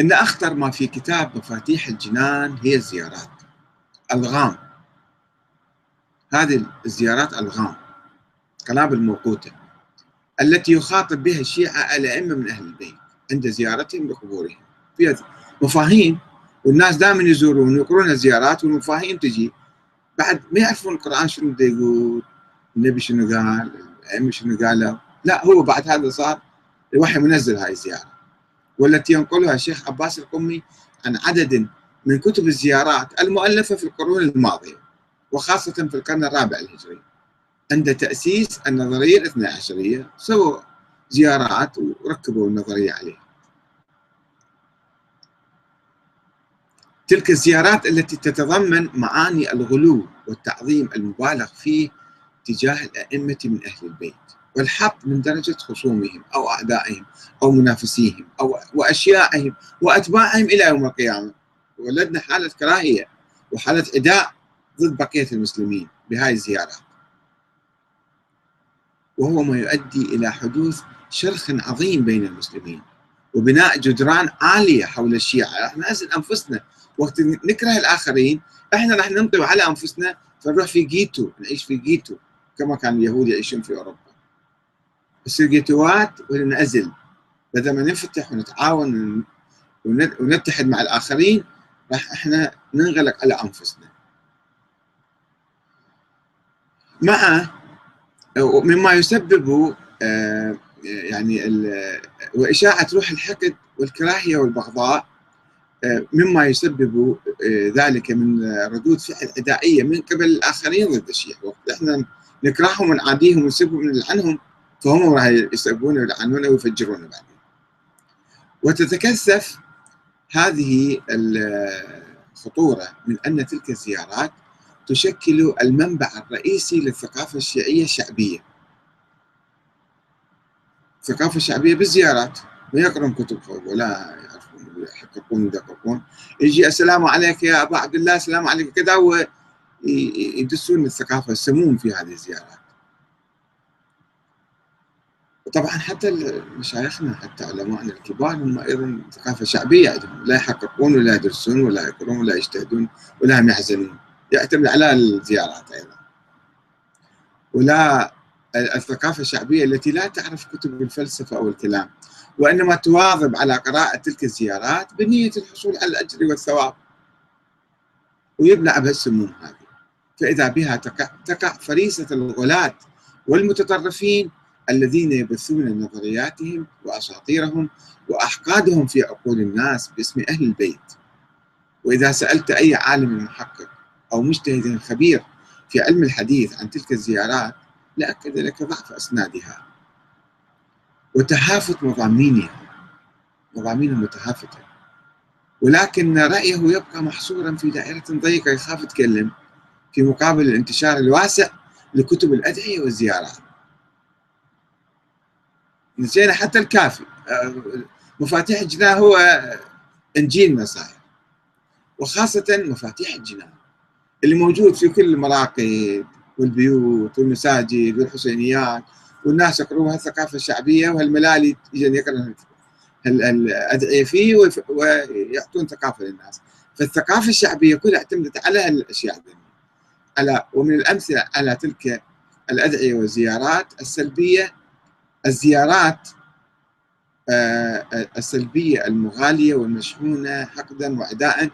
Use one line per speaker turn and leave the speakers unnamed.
إن أخطر ما في كتاب مفاتيح الجنان هي الزيارات. الغام. هذه الزيارات الغام. قنابل موقوته التي يخاطب بها الشيعة الأئمة من أهل البيت عند زيارتهم لقبورهم. فيها مفاهيم والناس دائما يزورون ويقرون الزيارات والمفاهيم تجي بعد ما يعرفون القرآن شنو بده يقول النبي شنو قال الأئمة شنو قالوا. لا هو بعد هذا صار الوحي منزل هاي الزيارة. والتي ينقلها الشيخ عباس القمي عن عدد من كتب الزيارات المؤلفة في القرون الماضية وخاصة في القرن الرابع الهجري. عند تأسيس النظرية الاثنى عشرية سووا زيارات وركبوا النظرية عليها. تلك الزيارات التي تتضمن معاني الغلو والتعظيم المبالغ فيه تجاه الأئمة من أهل البيت. والحط من درجة خصومهم أو أعدائهم أو منافسيهم أو وأشيائهم وأتباعهم إلى يوم القيامة. ولدنا حالة كراهية وحالة عداء ضد بقية المسلمين بهاي الزيارات. وهو ما يؤدي إلى حدوث شرخ عظيم بين المسلمين وبناء جدران عالية حول الشيعة. راح نعزل أنفسنا وقت نكره الآخرين إحنا راح ننطوي على أنفسنا فنروح في جيتو نعيش في جيتو كما كان اليهود يعيشون في أوروبا. بس الجيتوات وننعزل بدل ما ننفتح ونتعاون ونتحد مع الآخرين راح إحنا ننغلق على أنفسنا. مع مما يسبب آه، يعني وإشاعة روح الحقد والكراهية والبغضاء آه، مما يسبب آه، ذلك من ردود فعل عدائية من قبل الآخرين ضد الشيعة. إحنا نكرههم ونعاديهم ونسبهم ونلعنهم فهم راح يسبون ويلعنون ويفجرون بعدين. وتتكثف هذه الخطورة من أن تلك الزيارات تشكل المنبع الرئيسي للثقافة الشيعية الشعبية. الثقافة الشعبية بالزيارات. ما يقرون كتب ولا يعرفون يحققون ويدققون يجي السلام عليك يا أبا عبد الله السلام عليك كذا ويدسون الثقافة السموم في هذه الزيارات. طبعا حتى مشايخنا حتى علماءنا الكبار هم أيضا ثقافة شعبية عندهم لا يحققون ولا يدرسون ولا يقرون ولا يجتهدون ولا هم يحزنون. يعتمد على الزيارات أيضا. ولا الثقافة الشعبية التي لا تعرف كتب الفلسفة أو الكلام وإنما تواظب على قراءة تلك الزيارات بنية الحصول على الأجر والثواب. ويبلع بها السموم هذه. فإذا بها تقع, تقع فريسة الغلاة والمتطرفين الذين يبثون نظرياتهم وأساطيرهم وأحقادهم في عقول الناس باسم أهل البيت. وإذا سألت أي عالم محقق أو مجتهد خبير في علم الحديث عن تلك الزيارات لاكد لك ضعف أسنادها. وتهافت مضامينها مضامين متهافتة. ولكن رأيه يبقى محصورا في دائرة ضيقة يخاف يتكلم في مقابل الانتشار الواسع لكتب الأدعية والزيارات. نسينا حتى الكافي. آه، مفاتيح الجنان هو إنجيل مصائر وخاصة مفاتيح الجنان اللي موجود في كل المراقد والبيوت والمساجد والحسينيات والناس يقرون الثقافة الشعبية وهالملالي يجي يقرأ الأدعية فيه ويعطون ثقافة للناس. فالثقافة الشعبية كلها اعتمدت على هالأشياء على ومن الأمثلة على تلك الأدعية والزيارات السلبية الزيارات آه، السلبية المغالية والمشحونة حقدا وعداء